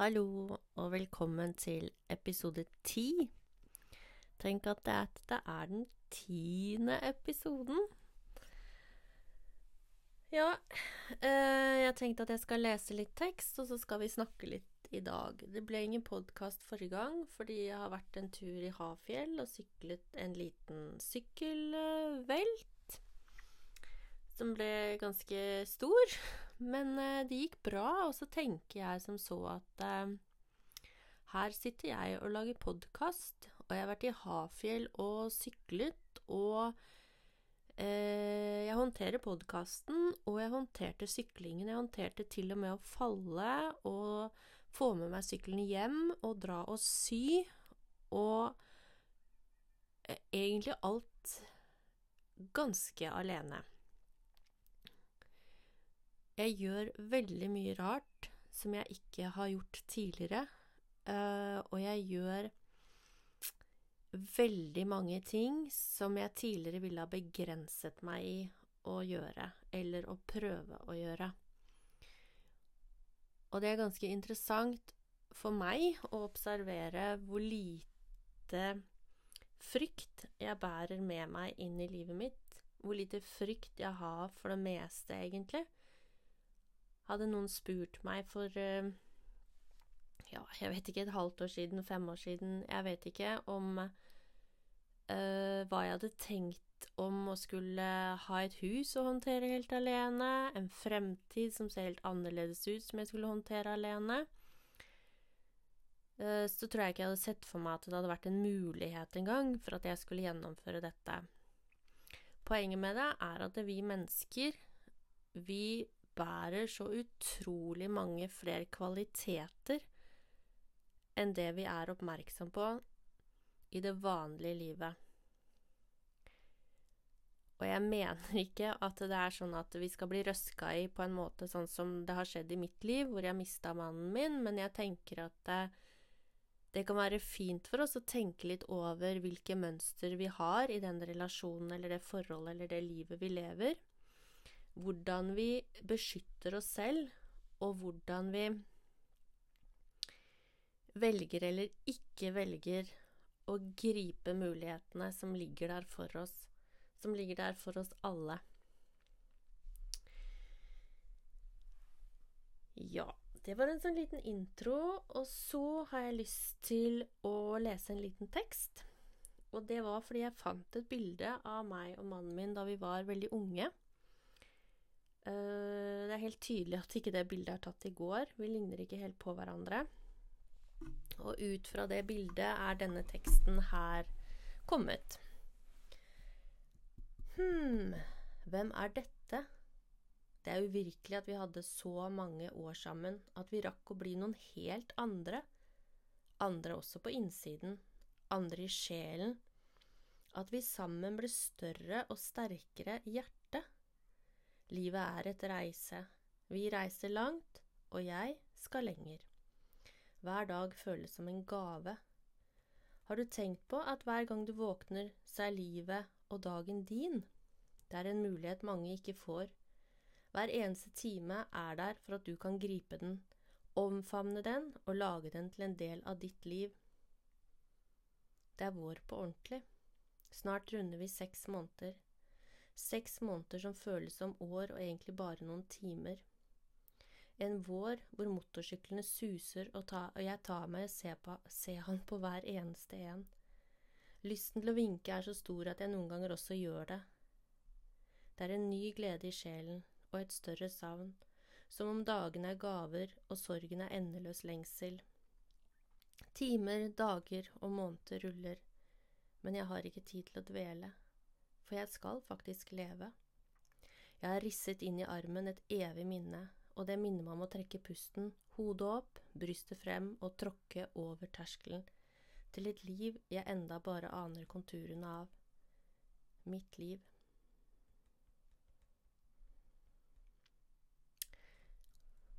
Hallo, og velkommen til episode ti. Tenk at det, er, det er den tiende episoden. Ja, eh, jeg tenkte at jeg skal lese litt tekst, og så skal vi snakke litt i dag. Det ble ingen podkast forrige gang fordi jeg har vært en tur i Hafjell og syklet en liten sykkelvelt. Som ble ganske stor. Men eh, det gikk bra, og så tenker jeg som så at eh, her sitter jeg og lager podkast, og jeg har vært i Hafjell og syklet, og eh, jeg håndterer podkasten, og jeg håndterte syklingen. Jeg håndterte til og med å falle og få med meg sykkelen hjem og dra og sy, og eh, egentlig alt ganske alene. Jeg gjør veldig mye rart som jeg ikke har gjort tidligere. Uh, og jeg gjør veldig mange ting som jeg tidligere ville ha begrenset meg i å gjøre, eller å prøve å gjøre. Og det er ganske interessant for meg å observere hvor lite frykt jeg bærer med meg inn i livet mitt. Hvor lite frykt jeg har for det meste, egentlig. Hadde noen spurt meg for eh, ja, jeg vet ikke, et halvt år siden, fem år siden, jeg vet ikke, om uh, hva jeg hadde tenkt om å skulle ha et hus å håndtere helt alene, en fremtid som ser helt annerledes ut som jeg skulle håndtere alene, uh, så tror jeg ikke jeg hadde sett for meg at det hadde vært en mulighet engang for at jeg skulle gjennomføre dette. Poenget med det er at vi mennesker, vi bærer så utrolig mange flere kvaliteter enn det vi er oppmerksom på i det vanlige livet. Og jeg mener ikke at det er sånn at vi skal bli røska i på en måte sånn som det har skjedd i mitt liv, hvor jeg mista mannen min, men jeg tenker at det, det kan være fint for oss å tenke litt over hvilke mønster vi har i den relasjonen eller det forholdet eller det livet vi lever hvordan vi beskytter oss selv, og hvordan vi velger eller ikke velger å gripe mulighetene som ligger der for oss, som ligger der for oss alle. Ja, det var en sånn liten intro, og så har jeg lyst til å lese en liten tekst. Og det var fordi jeg fant et bilde av meg og mannen min da vi var veldig unge. Uh, det er helt tydelig at ikke det bildet er tatt i går. Vi ligner ikke helt på hverandre. Og ut fra det bildet er denne teksten her kommet. Hm, hvem er dette? Det er uvirkelig at vi hadde så mange år sammen, at vi rakk å bli noen helt andre. Andre også på innsiden, andre i sjelen. At vi sammen ble større og sterkere i hjertet Livet er et reise. Vi reiser langt, og jeg skal lenger. Hver dag føles som en gave. Har du tenkt på at hver gang du våkner, så er livet og dagen din? Det er en mulighet mange ikke får. Hver eneste time er der for at du kan gripe den, omfavne den og lage den til en del av ditt liv. Det er vår på ordentlig. Snart runder vi seks måneder. Seks måneder som føles som år og egentlig bare noen timer. En vår hvor motorsyklene suser og, ta, og jeg tar meg og ser, på, ser han på hver eneste en. Lysten til å vinke er så stor at jeg noen ganger også gjør det. Det er en ny glede i sjelen og et større savn, som om dagene er gaver og sorgen er endeløs lengsel. Timer, dager og måneder ruller, men jeg har ikke tid til å dvele for jeg skal faktisk leve. Jeg har risset inn i armen et evig minne, og det minner meg om å trekke pusten, hodet opp, brystet frem og tråkke over terskelen, til et liv jeg enda bare aner konturene av. Mitt liv.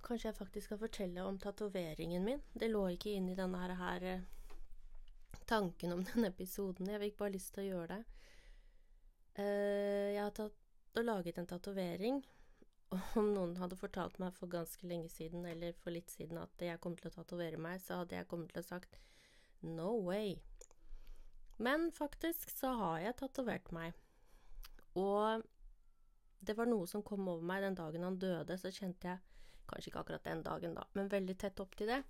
Kanskje jeg faktisk skal fortelle om tatoveringen min. Det lå ikke inn i denne her, eh, tanken om denne episoden. Jeg fikk bare lyst til å gjøre det. Uh, jeg har tatt og laget en tatovering, om noen hadde fortalt meg for ganske lenge siden, eller for litt siden, at jeg kom til å tatovere meg, så hadde jeg kommet til å sagt no way. Men faktisk så har jeg tatovert meg. Og det var noe som kom over meg den dagen han døde, så kjente jeg Kanskje ikke akkurat den dagen, da, men veldig tett opp til det.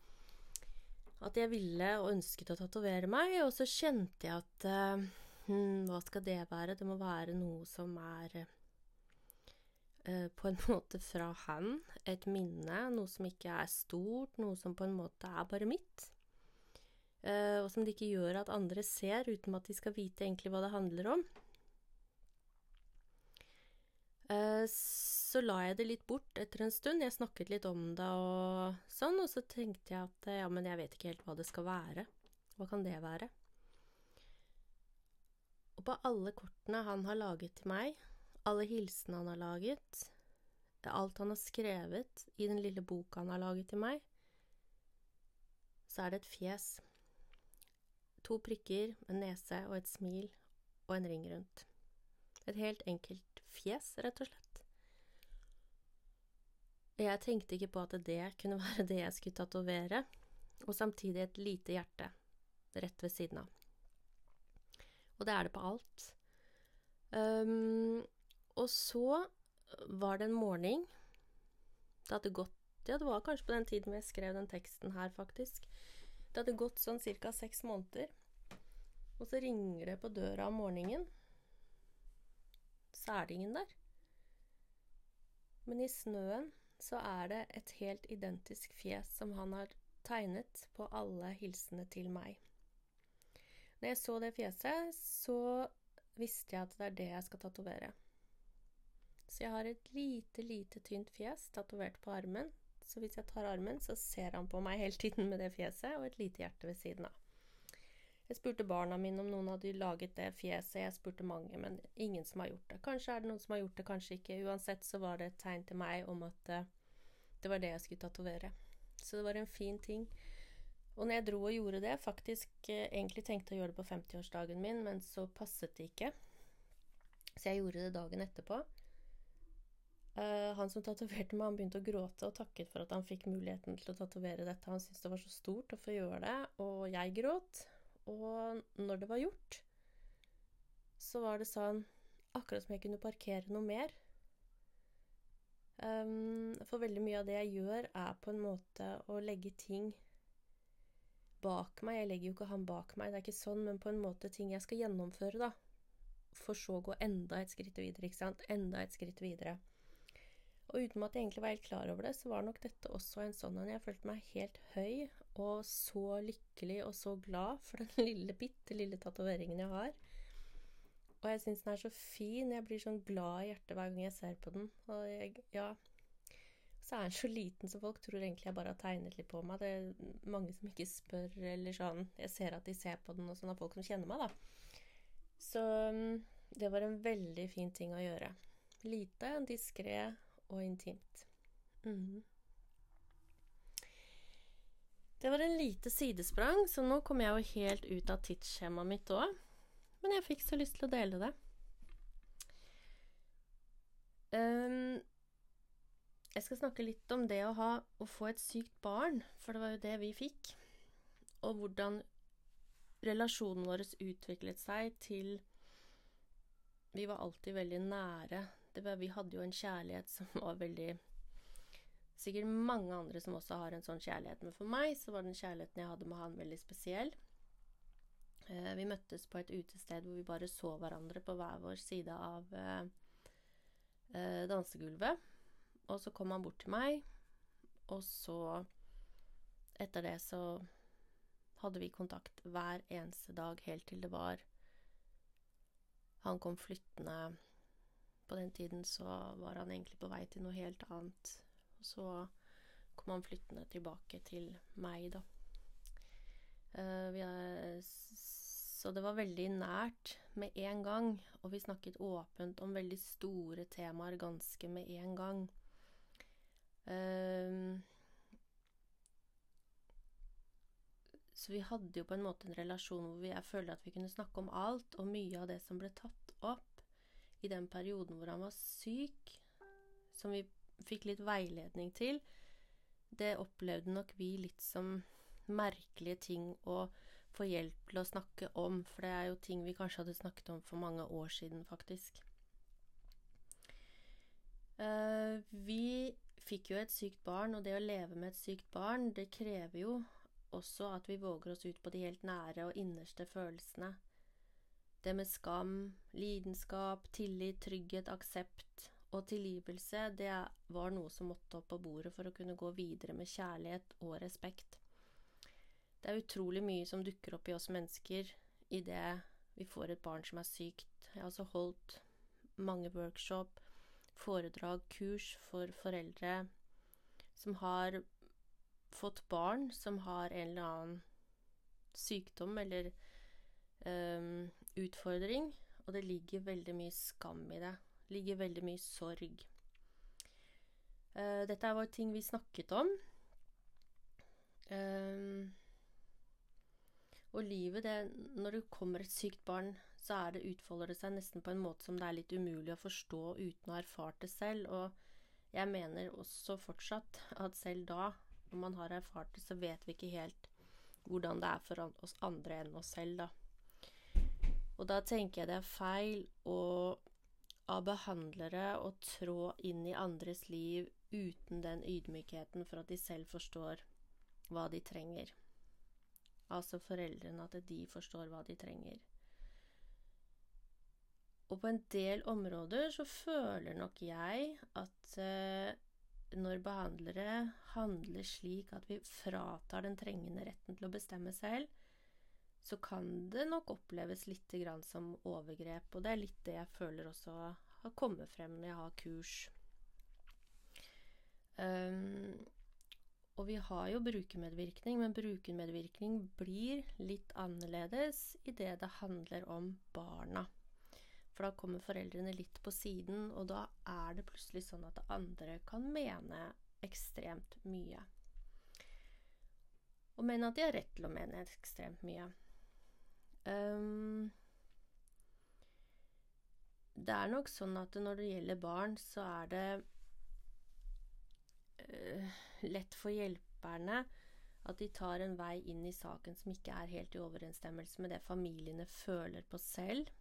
At jeg ville og ønsket å tatovere meg, og så kjente jeg at uh, hm, Hva skal det være? Det må være noe som er eh, på en måte fra han. Et minne. Noe som ikke er stort. Noe som på en måte er bare mitt. Eh, og som det ikke gjør at andre ser, uten at de skal vite egentlig hva det handler om. Eh, så la jeg det litt bort etter en stund. Jeg snakket litt om det og sånn, og så tenkte jeg at ja, men jeg vet ikke helt hva det skal være. Hva kan det være? Og på alle kortene han har laget til meg, alle hilsene han har laget, alt han har skrevet i den lille boka han har laget til meg, så er det et fjes. To prikker, en nese og et smil og en ring rundt. Et helt enkelt fjes, rett og slett. Jeg tenkte ikke på at det kunne være det jeg skulle tatovere, og samtidig et lite hjerte rett ved siden av. Og det er det på alt. Um, og så var det en morgen Det hadde gått Ja, det var kanskje på den tiden jeg skrev den teksten her, faktisk. Det hadde gått sånn ca. seks måneder. Og så ringer det på døra om morgenen så er det ingen der. Men i snøen så er det et helt identisk fjes som han har tegnet på alle hilsene til meg. Når jeg så det fjeset, så visste jeg at det er det jeg skal tatovere. Så jeg har et lite, lite tynt fjes tatovert på armen. Så hvis jeg tar armen, så ser han på meg hele tiden med det fjeset, og et lite hjerte ved siden av. Jeg spurte barna mine om noen hadde laget det fjeset. Jeg spurte mange, men ingen som har gjort det. Kanskje er det noen som har gjort det, kanskje ikke. Uansett så var det et tegn til meg om at uh, det var det jeg skulle tatovere. Så det var en fin ting. Og når jeg dro og gjorde det, faktisk uh, egentlig tenkte å gjøre det på 50-årsdagen min, men så passet det ikke. Så jeg gjorde det dagen etterpå. Uh, han som tatoverte meg, han begynte å gråte og takket for at han fikk muligheten til å tatovere dette. Han syntes det var så stort å få gjøre det, og jeg gråt. Og når det var gjort, så var det sånn Akkurat som jeg kunne parkere noe mer. Um, for veldig mye av det jeg gjør, er på en måte å legge ting bak meg. Jeg legger jo ikke han bak meg, det er ikke sånn, men på en måte ting jeg skal gjennomføre, da. For så å gå enda et skritt videre, ikke sant. Enda et skritt videre. Og uten at jeg egentlig var helt klar over det, så var nok dette også en sånn en jeg følte meg helt høy og så lykkelig og så glad for den lille, bitte lille tatoveringen jeg har. Og jeg syns den er så fin. Jeg blir sånn glad i hjertet hver gang jeg ser på den. Og jeg, ja Så er den så liten, så folk tror egentlig jeg bare har tegnet litt på meg. Det er mange som ikke spør eller sånn. Jeg ser at de ser på den, og sånn av folk som kjenner meg, da. Så mm, det var en veldig fin ting å gjøre. Lite, diskré og intimt. Mm. Det var en lite sidesprang, så nå kom jeg jo helt ut av tidsskjemaet mitt òg. Men jeg fikk så lyst til å dele det. Um, jeg skal snakke litt om det å, ha, å få et sykt barn, for det var jo det vi fikk. Og hvordan relasjonen vår utviklet seg til Vi var alltid veldig nære var, vi hadde jo en kjærlighet som var veldig Sikkert mange andre som også har en sånn kjærlighet, men for meg så var den kjærligheten jeg hadde med han, veldig spesiell. Eh, vi møttes på et utested hvor vi bare så hverandre på hver vår side av eh, eh, dansegulvet. Og så kom han bort til meg, og så Etter det så hadde vi kontakt hver eneste dag helt til det var Han kom flyttende på den tiden så var han egentlig på vei til noe helt annet. Og så kom han flyttende tilbake til meg, da. Uh, er, så det var veldig nært med en gang, og vi snakket åpent om veldig store temaer ganske med en gang. Uh, så vi hadde jo på en måte en relasjon hvor vi, jeg følte at vi kunne snakke om alt, og mye av det som ble tatt opp, i den perioden hvor han var syk, som vi fikk litt veiledning til, det opplevde nok vi litt som merkelige ting å få hjelp til å snakke om, for det er jo ting vi kanskje hadde snakket om for mange år siden, faktisk. Uh, vi fikk jo et sykt barn, og det å leve med et sykt barn, det krever jo også at vi våger oss ut på de helt nære og innerste følelsene. Det med skam, lidenskap, tillit, trygghet, aksept og tilgivelse, det var noe som måtte opp på bordet for å kunne gå videre med kjærlighet og respekt. Det er utrolig mye som dukker opp i oss mennesker idet vi får et barn som er sykt. Jeg har også holdt mange workshop, foredrag, kurs for foreldre som har fått barn som har en eller annen sykdom eller um, utfordring, og det ligger veldig mye skam i det. Det ligger veldig mye sorg. Uh, dette var ting vi snakket om. Um, og livet, det Når det kommer et sykt barn, så er det, utfolder det seg nesten på en måte som det er litt umulig å forstå uten å ha erfart det selv. Og jeg mener også fortsatt at selv da, når man har erfart det, så vet vi ikke helt hvordan det er for oss andre enn oss selv, da. Og da tenker jeg det er feil å av behandlere å trå inn i andres liv uten den ydmykheten for at de selv forstår hva de trenger altså foreldrene, at de forstår hva de trenger. Og på en del områder så føler nok jeg at eh, når behandlere handler slik at vi fratar den trengende retten til å bestemme selv, så kan det nok oppleves litt som overgrep. Og det er litt det jeg føler også har kommet frem når jeg har kurs. Um, og vi har jo brukermedvirkning, men brukermedvirkning blir litt annerledes i det det handler om barna. For da kommer foreldrene litt på siden, og da er det plutselig sånn at andre kan mene ekstremt mye. Og mene at de har rett til å mene ekstremt mye. Um, det er nok sånn at når det gjelder barn, så er det uh, lett for hjelperne at de tar en vei inn i saken som ikke er helt i overensstemmelse med det familiene føler på selv.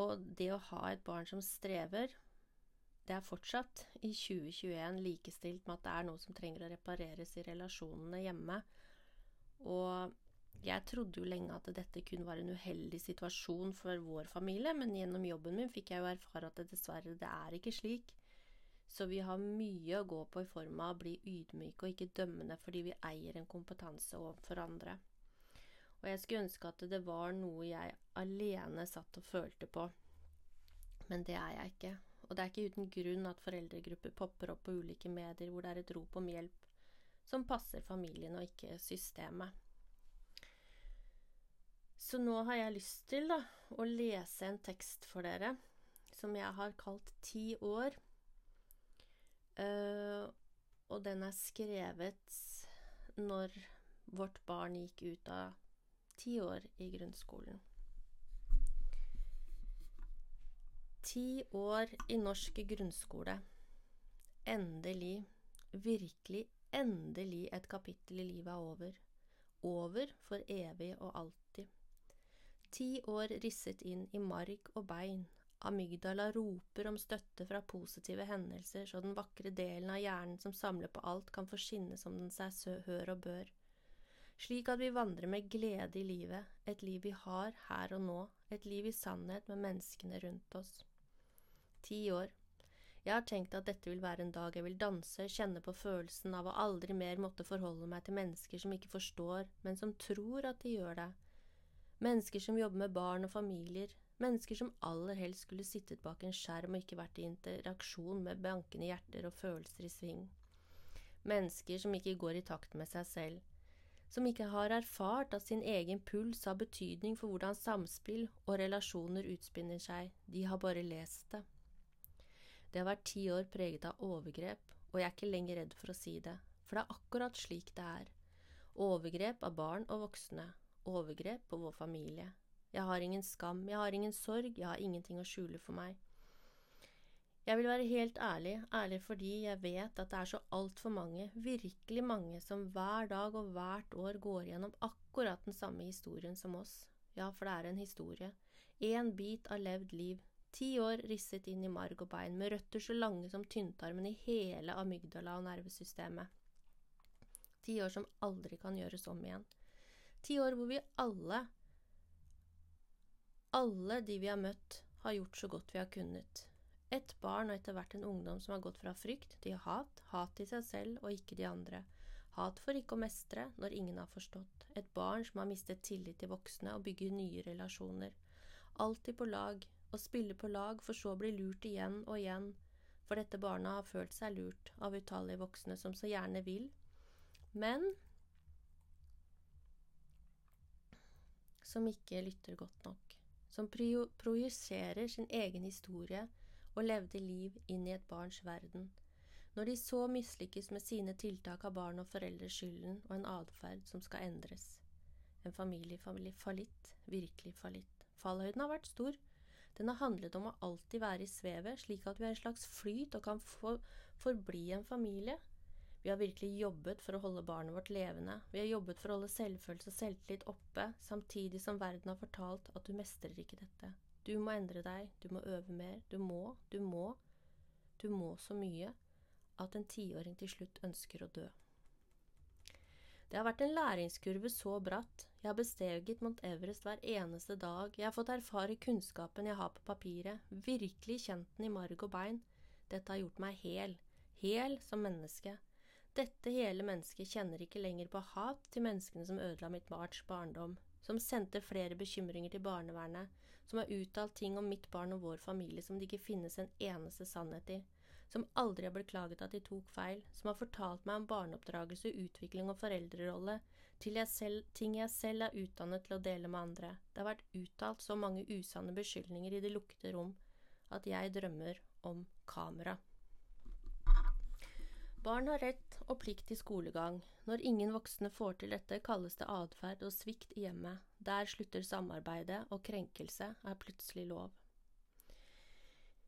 Og det å ha et barn som strever, det er fortsatt i 2021 likestilt med at det er noe som trenger å repareres i relasjonene hjemme. Og jeg trodde jo lenge at dette kun var en uheldig situasjon for vår familie, men gjennom jobben min fikk jeg jo erfare at det dessverre det er ikke slik. Så vi har mye å gå på i form av å bli ydmyke og ikke dømmende fordi vi eier en kompetanse overfor andre. Og jeg skulle ønske at det var noe jeg alene satt og følte på, men det er jeg ikke. Og det er ikke uten grunn at foreldregrupper popper opp på ulike medier hvor det er et rop om hjelp som passer familien og ikke systemet. Så nå har jeg lyst til da, å lese en tekst for dere som jeg har kalt Ti år Uh, og den er skrevet når vårt barn gikk ut av ti år i grunnskolen. Ti år i norsk grunnskole. Endelig, virkelig endelig et kapittel i livet er over. Over for evig og alltid. Ti år risset inn i marg og bein, Amygdala roper om støtte fra positive hendelser, så den vakre delen av hjernen som samler på alt, kan få skinne som den seg hør og bør. Slik at vi vandrer med glede i livet, et liv vi har her og nå, et liv i sannhet med menneskene rundt oss. Ti år. Jeg har tenkt at dette vil være en dag jeg vil danse, kjenne på følelsen av å aldri mer måtte forholde meg til mennesker som ikke forstår, men som tror at de gjør det. Mennesker som jobber med barn og familier, Mennesker som aller helst skulle sittet bak en skjerm og ikke vært i interaksjon med bankende hjerter og følelser i sving. Mennesker som ikke går i takt med seg selv. Som ikke har erfart at sin egen puls har betydning for hvordan samspill og relasjoner utspinner seg. De har bare lest det. Det har vært ti år preget av overgrep, og jeg er ikke lenger redd for å si det, for det er akkurat slik det er. Overgrep av barn og voksne. Overgrep på vår familie. Jeg har ingen skam, jeg har ingen sorg, jeg har ingenting å skjule for meg. Jeg vil være helt ærlig, ærlig fordi jeg vet at det er så altfor mange, virkelig mange, som hver dag og hvert år går gjennom akkurat den samme historien som oss. Ja, for det er en historie. En bit av levd liv. Ti år risset inn i marg og bein, med røtter så lange som tynntarmen i hele amygdala og nervesystemet. Ti år som aldri kan gjøres om igjen. Ti år hvor vi alle, alle de vi har møtt, har gjort så godt vi har kunnet. Et barn og etter hvert en ungdom som har gått fra frykt til hat, hat til seg selv og ikke de andre. Hat for ikke å mestre når ingen har forstått. Et barn som har mistet tillit til voksne og bygger nye relasjoner. Alltid på lag, og spiller på lag for så å bli lurt igjen og igjen. For dette barna har følt seg lurt av utallige voksne som så gjerne vil, men som ikke lytter godt nok. Som projiserer sin egen historie og levde liv inn i et barns verden. Når de så mislykkes med sine tiltak, har barn og foreldre skylden og en atferd som skal endres. En familiefamilie fallitt, virkelig fallitt. Fallhøyden har vært stor. Den har handlet om å alltid være i svevet, slik at vi er en slags flyt og kan for, forbli en familie. Vi har virkelig jobbet for å holde barnet vårt levende. Vi har jobbet for å holde selvfølelse og selvtillit oppe, samtidig som verden har fortalt at du mestrer ikke dette. Du må endre deg, du må øve mer, du må, du må. Du må så mye at en tiåring til slutt ønsker å dø. Det har vært en læringskurve så bratt. Jeg har besteget Mount Everest hver eneste dag. Jeg har fått erfare kunnskapen jeg har på papiret, virkelig kjent den i marg og bein. Dette har gjort meg hel. Hel som menneske. Dette hele mennesket kjenner ikke lenger på hat til menneskene som ødela mitt barns barndom, som sendte flere bekymringer til barnevernet, som har uttalt ting om mitt barn og vår familie som det ikke finnes en eneste sannhet i, som aldri har beklaget at de tok feil, som har fortalt meg om barneoppdragelse, utvikling og foreldrerolle, til jeg selv, ting jeg selv er utdannet til å dele med andre. Det har vært uttalt så mange usanne beskyldninger i det lukkede rom at jeg drømmer om kamera. Barn har rett og plikt til skolegang. Når ingen voksne får til dette, kalles det atferd og svikt i hjemmet. Der slutter samarbeidet, og krenkelse er plutselig lov.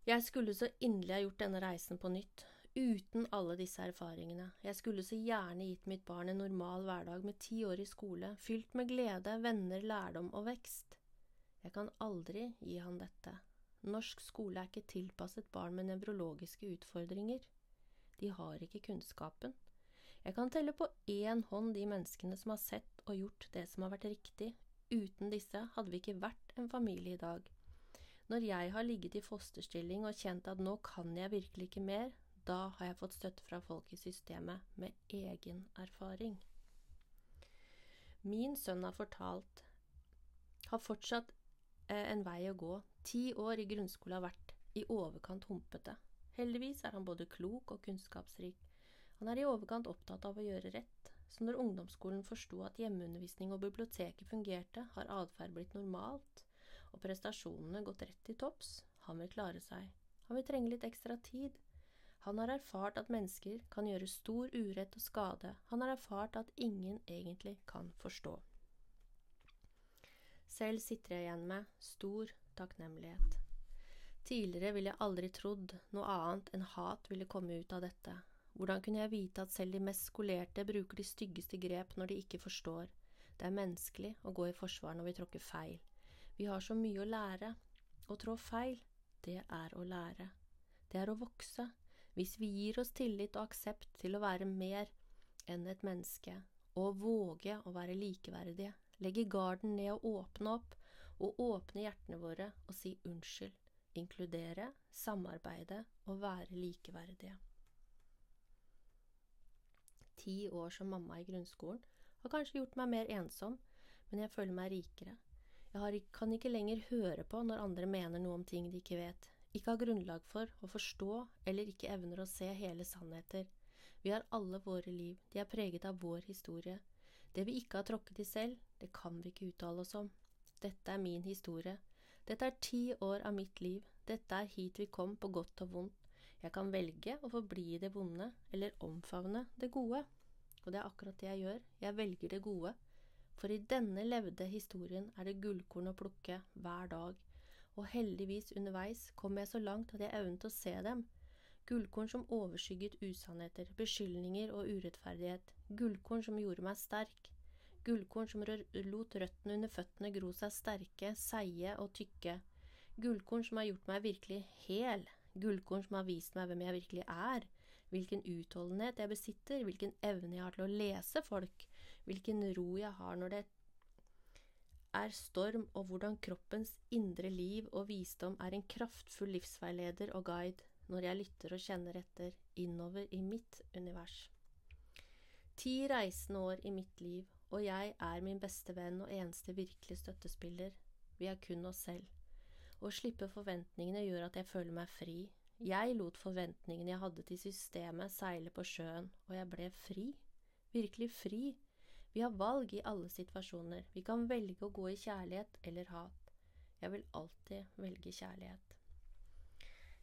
Jeg skulle så inderlig ha gjort denne reisen på nytt, uten alle disse erfaringene. Jeg skulle så gjerne gitt mitt barn en normal hverdag med ti år i skole, fylt med glede, venner, lærdom og vekst. Jeg kan aldri gi han dette. Norsk skole er ikke tilpasset barn med nevrologiske utfordringer. De har ikke kunnskapen. Jeg kan telle på én hånd de menneskene som har sett og gjort det som har vært riktig. Uten disse hadde vi ikke vært en familie i dag. Når jeg har ligget i fosterstilling og kjent at nå kan jeg virkelig ikke mer, da har jeg fått støtte fra folk i systemet med egen erfaring. Min sønn har fortalt har fortsatt eh, en vei å gå. Ti år i grunnskole har vært i overkant humpete. Heldigvis er han både klok og kunnskapsrik. Han er i overkant opptatt av å gjøre rett, så når ungdomsskolen forsto at hjemmeundervisning og biblioteket fungerte, har atferd blitt normalt, og prestasjonene gått rett til topps. Han vil klare seg. Han vil trenge litt ekstra tid. Han har erfart at mennesker kan gjøre stor urett og skade. Han har erfart at ingen egentlig kan forstå. Selv sitter jeg igjen med stor takknemlighet. Tidligere ville jeg aldri trodd noe annet enn hat ville komme ut av dette. Hvordan kunne jeg vite at selv de mest skolerte bruker de styggeste grep når de ikke forstår? Det er menneskelig å gå i forsvar når vi tråkker feil. Vi har så mye å lære. Å trå feil, det er å lære. Det er å vokse. Hvis vi gir oss tillit og aksept til å være mer enn et menneske, og våge å være likeverdige, legge garden ned og åpne opp, og åpne hjertene våre og si unnskyld inkludere, samarbeide og være likeverdige. Ti år som mamma i grunnskolen har kanskje gjort meg mer ensom, men jeg føler meg rikere. Jeg har, kan ikke lenger høre på når andre mener noe om ting de ikke vet, ikke har grunnlag for å forstå eller ikke evner å se hele sannheter. Vi har alle våre liv, de er preget av vår historie. Det vi ikke har tråkket i selv, det kan vi ikke uttale oss om. Dette er min historie, dette er ti år av mitt liv, dette er hit vi kom på godt og vondt. Jeg kan velge å forbli det vonde, eller omfavne det gode. Og det er akkurat det jeg gjør, jeg velger det gode. For i denne levde historien er det gullkorn å plukke hver dag, og heldigvis underveis kom jeg så langt at jeg evnet å se dem, Gullkorn som overskygget usannheter, beskyldninger og urettferdighet. Gullkorn som gjorde meg sterk. Gullkorn som lot røttene under føttene gro seg sterke, seige og tykke. Gullkorn som har gjort meg virkelig hel. Gullkorn som har vist meg hvem jeg virkelig er. Hvilken utholdenhet jeg besitter, hvilken evne jeg har til å lese folk, hvilken ro jeg har når det er storm, og hvordan kroppens indre liv og visdom er en kraftfull livsveileder og guide når jeg lytter og kjenner etter innover i mitt univers. Ti reisende år i mitt liv, og jeg er min beste venn og eneste virkelige støttespiller. Vi er kun oss selv. Å slippe forventningene gjør at jeg føler meg fri. Jeg lot forventningene jeg hadde til systemet, seile på sjøen, og jeg ble fri. Virkelig fri. Vi har valg i alle situasjoner. Vi kan velge å gå i kjærlighet eller hat. Jeg vil alltid velge kjærlighet.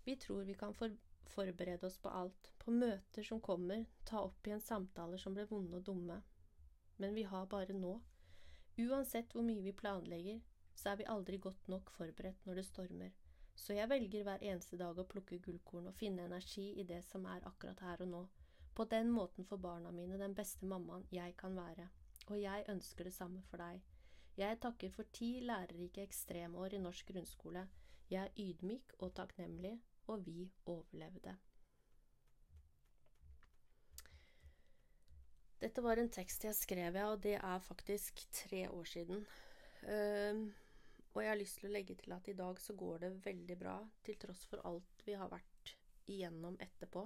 Vi tror vi kan for forberede oss på alt, på møter som kommer, ta opp igjen samtaler som ble vonde og dumme. Men vi har bare nå. Uansett hvor mye vi planlegger, så er vi aldri godt nok forberedt når det stormer. Så jeg velger hver eneste dag å plukke gullkorn og finne energi i det som er akkurat her og nå. På den måten får barna mine den beste mammaen jeg kan være. Og jeg ønsker det samme for deg. Jeg takker for ti lærerike ekstremår i norsk grunnskole. Jeg er ydmyk og takknemlig og vi overlevde. Dette var en tekst jeg skrev, ja, og det er faktisk tre år siden. Uh, og jeg har lyst til å legge til at i dag så går det veldig bra, til tross for alt vi har vært igjennom etterpå.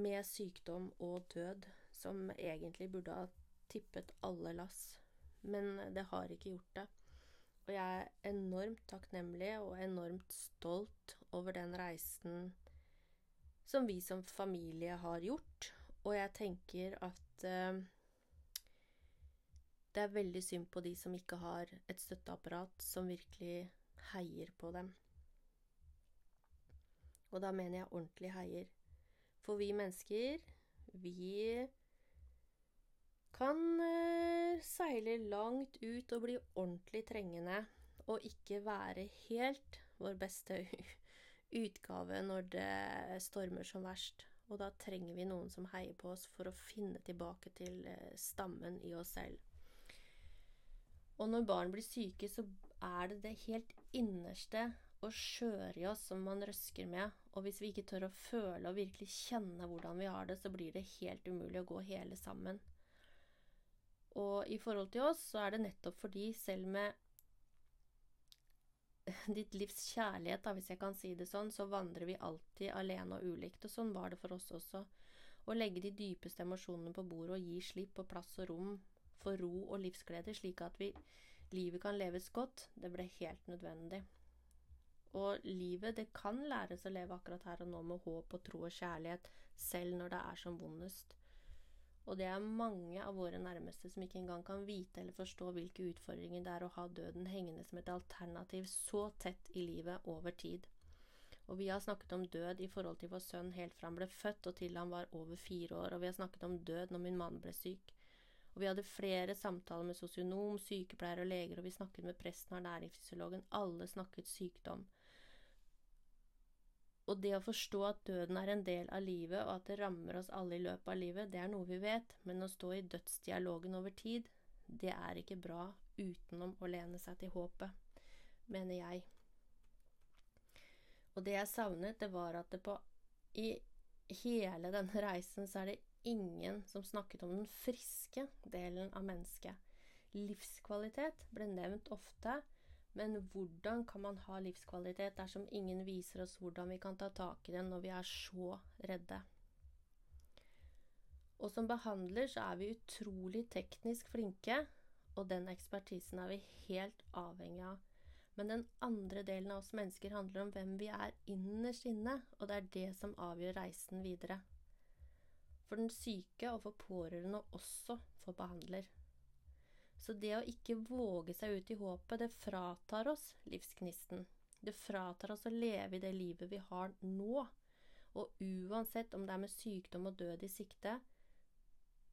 Med sykdom og død, som egentlig burde ha tippet alle lass. Men det har ikke gjort det. Og jeg er enormt takknemlig og enormt stolt over den reisen som vi som familie har gjort. Og jeg tenker at uh, det er veldig synd på de som ikke har et støtteapparat som virkelig heier på dem. Og da mener jeg ordentlig heier. For vi mennesker, vi kan uh, seile langt ut og bli ordentlig trengende og ikke være helt vår beste utgave når det stormer som verst. Og da trenger vi noen som heier på oss for å finne tilbake til uh, stammen i oss selv. Og når barn blir syke, så er det det helt innerste og skjøre i oss som man røsker med. Og hvis vi ikke tør å føle og virkelig kjenne hvordan vi har det, så blir det helt umulig å gå hele sammen. Og i forhold til oss så er det nettopp fordi selv med ditt livs kjærlighet, da, hvis jeg kan si det sånn, så vandrer vi alltid alene og ulikt. Og sånn var det for oss også. Å legge de dypeste emosjonene på bordet og gi slipp på plass og rom for ro og livsglede, slik at vi, livet kan leves godt, det ble helt nødvendig. Og livet, det kan læres å leve akkurat her og nå med håp og tro og kjærlighet, selv når det er som vondest. Og det er mange av våre nærmeste som ikke engang kan vite eller forstå hvilke utfordringer det er å ha døden hengende som et alternativ så tett i livet over tid. Og vi har snakket om død i forhold til vår sønn helt fra han ble født og til han var over fire år, og vi har snakket om død når min mann ble syk. Og vi hadde flere samtaler med sosionom, sykepleiere og leger, og vi snakket med presten og ernæringsfysiologen. Alle snakket sykdom. Og det å forstå at døden er en del av livet, og at det rammer oss alle i løpet av livet, det er noe vi vet, men å stå i dødsdialogen over tid, det er ikke bra utenom å lene seg til håpet, mener jeg. Og det jeg savnet, det var at det på i hele denne reisen så er det ingen som snakket om den friske delen av mennesket. Livskvalitet ble nevnt ofte, men hvordan kan man ha livskvalitet dersom ingen viser oss hvordan vi kan ta tak i den når vi er så redde? Og som behandler så er vi utrolig teknisk flinke, og den ekspertisen er vi helt avhengig av. Men den andre delen av oss mennesker handler om hvem vi er innerst inne, og det er det som avgjør reisen videre. For den syke og for pårørende også for behandler. Så det å ikke våge seg ut i håpet, det fratar oss livsgnisten. Det fratar oss å leve i det livet vi har nå. Og uansett om det er med sykdom og død i sikte,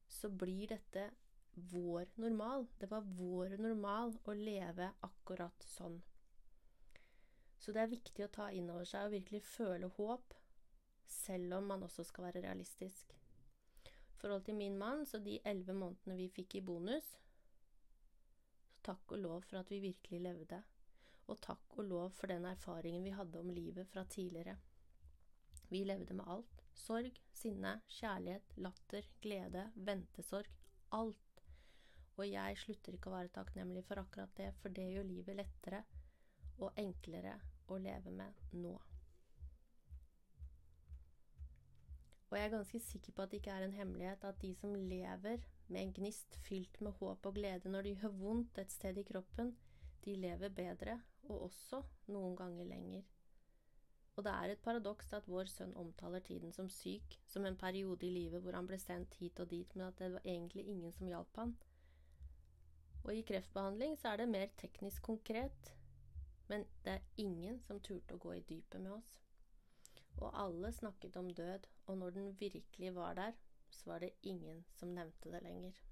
så blir dette vår normal. Det var vår normal å leve akkurat sånn. Så det er viktig å ta inn over seg og virkelig føle håp. selv om man også skal være realistisk. Forhold til min mann, så de elleve månedene vi fikk i bonus, så takk og lov for at vi virkelig levde, og takk og lov for den erfaringen vi hadde om livet fra tidligere. Vi levde med alt. Sorg, sinne, kjærlighet, latter, glede, ventesorg. Alt. Og jeg slutter ikke å være takknemlig for akkurat det, for det gjør livet lettere og enklere å leve med nå. Og jeg er ganske sikker på at det ikke er en hemmelighet at de som lever med en gnist fylt med håp og glede når det gjør vondt et sted i kroppen, de lever bedre, og også noen ganger lenger. Og det er et paradoks at vår sønn omtaler tiden som syk, som en periode i livet hvor han ble sendt hit og dit, men at det var egentlig ingen som hjalp han. Og i kreftbehandling så er det mer teknisk konkret, men det er ingen som turte å gå i dypet med oss. Og alle snakket om død, og når den virkelig var der, så var det ingen som nevnte det lenger.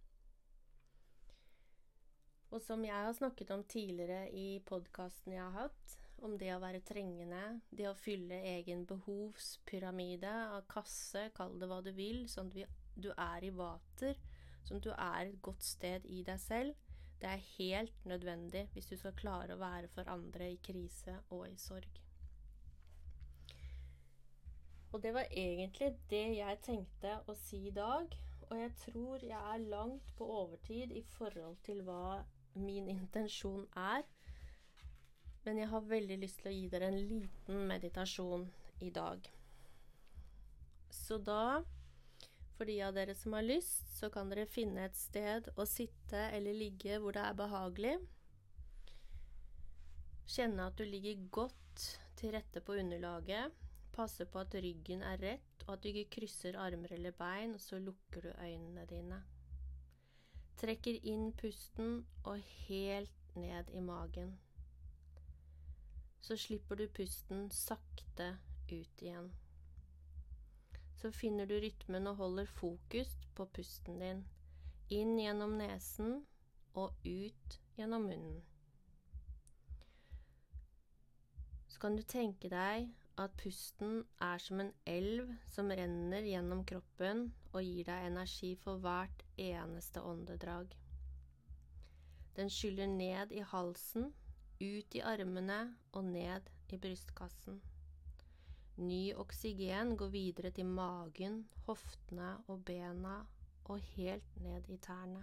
Og som jeg har snakket om tidligere i podkasten jeg har hatt, om det å være trengende, det å fylle egen behovspyramide av kasse, kall det hva du vil, sånn at du er i vater, sånn at du er et godt sted i deg selv, det er helt nødvendig hvis du skal klare å være for andre i krise og i sorg. Og det var egentlig det jeg tenkte å si i dag. Og jeg tror jeg er langt på overtid i forhold til hva min intensjon er. Men jeg har veldig lyst til å gi dere en liten meditasjon i dag. Så da, for de av dere som har lyst, så kan dere finne et sted å sitte eller ligge hvor det er behagelig. Kjenne at du ligger godt til rette på underlaget. Passe på at ryggen er rett, og at du ikke krysser armer eller bein, og så lukker du øynene dine. Trekker inn pusten og helt ned i magen. Så slipper du pusten sakte ut igjen. Så finner du rytmen og holder fokus på pusten din. Inn gjennom nesen og ut gjennom munnen. Så kan du tenke deg at pusten er som en elv som renner gjennom kroppen og gir deg energi for hvert eneste åndedrag. Den skyller ned i halsen, ut i armene og ned i brystkassen. Ny oksygen går videre til magen, hoftene og bena og helt ned i tærne.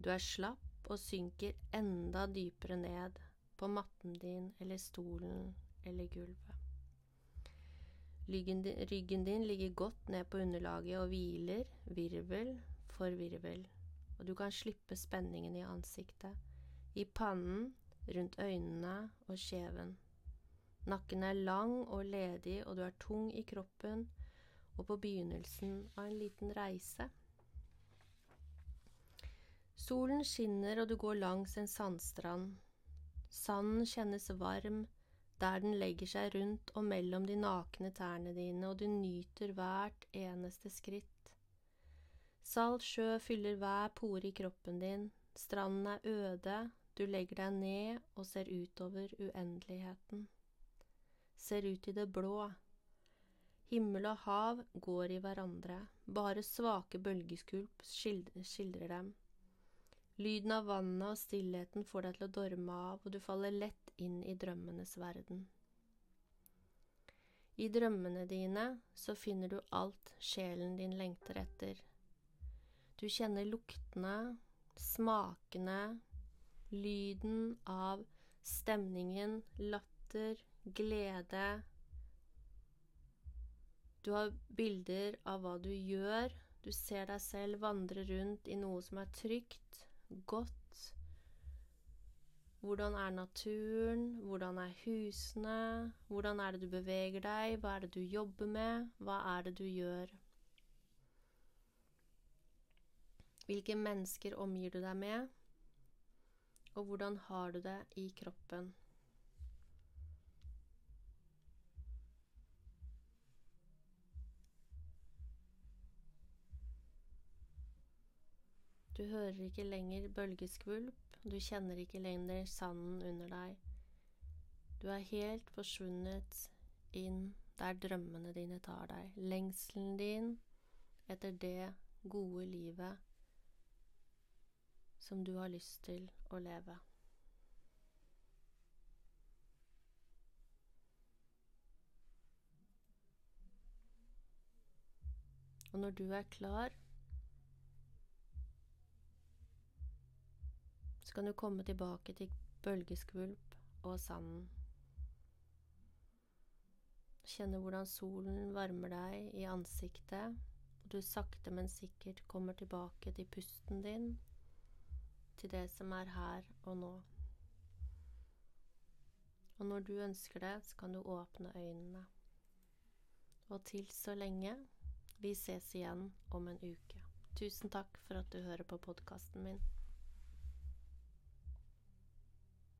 Du er slapp og synker enda dypere ned på matten din eller stolen eller gulvet. Ryggen din, ligger godt ned på underlaget og hviler, virvel for virvel, og du kan slippe spenningen i ansiktet, i pannen, rundt øynene og kjeven. Nakken er lang og ledig, og du er tung i kroppen og på begynnelsen av en liten reise. Solen skinner, og du går langs en sandstrand. Sanden kjennes varm, der den legger seg rundt og mellom de nakne tærne dine, og du nyter hvert eneste skritt. Salt sjø fyller hver pore i kroppen din, stranden er øde, du legger deg ned og ser utover uendeligheten. Ser ut i det blå. Himmel og hav går i hverandre, bare svake bølgeskulp skildrer dem. Lyden av vannet og stillheten får deg til å dorme av, og du faller lett inn i drømmenes verden. I drømmene dine så finner du alt sjelen din lengter etter. Du kjenner luktene, smakene, lyden av stemningen, latter, glede. Du har bilder av hva du gjør, du ser deg selv vandre rundt i noe som er trygt, godt. Hvordan er naturen? Hvordan er husene? Hvordan er det du beveger deg? Hva er det du jobber med? Hva er det du gjør? Hvilke mennesker omgir du deg med? Og hvordan har du det i kroppen? Du hører ikke lenger bølgeskvulp, du kjenner ikke lenger sanden under deg. Du er helt forsvunnet inn der drømmene dine tar deg, lengselen din etter det gode livet som du har lyst til å leve. Og når du er klar, så kan du komme tilbake til bølgeskvulp og sanden. Kjenne hvordan solen varmer deg i ansiktet, og du sakte, men sikkert kommer tilbake til pusten din, til det som er her og nå. Og når du ønsker det, så kan du åpne øynene. Og til så lenge vi ses igjen om en uke. Tusen takk for at du hører på podkasten min.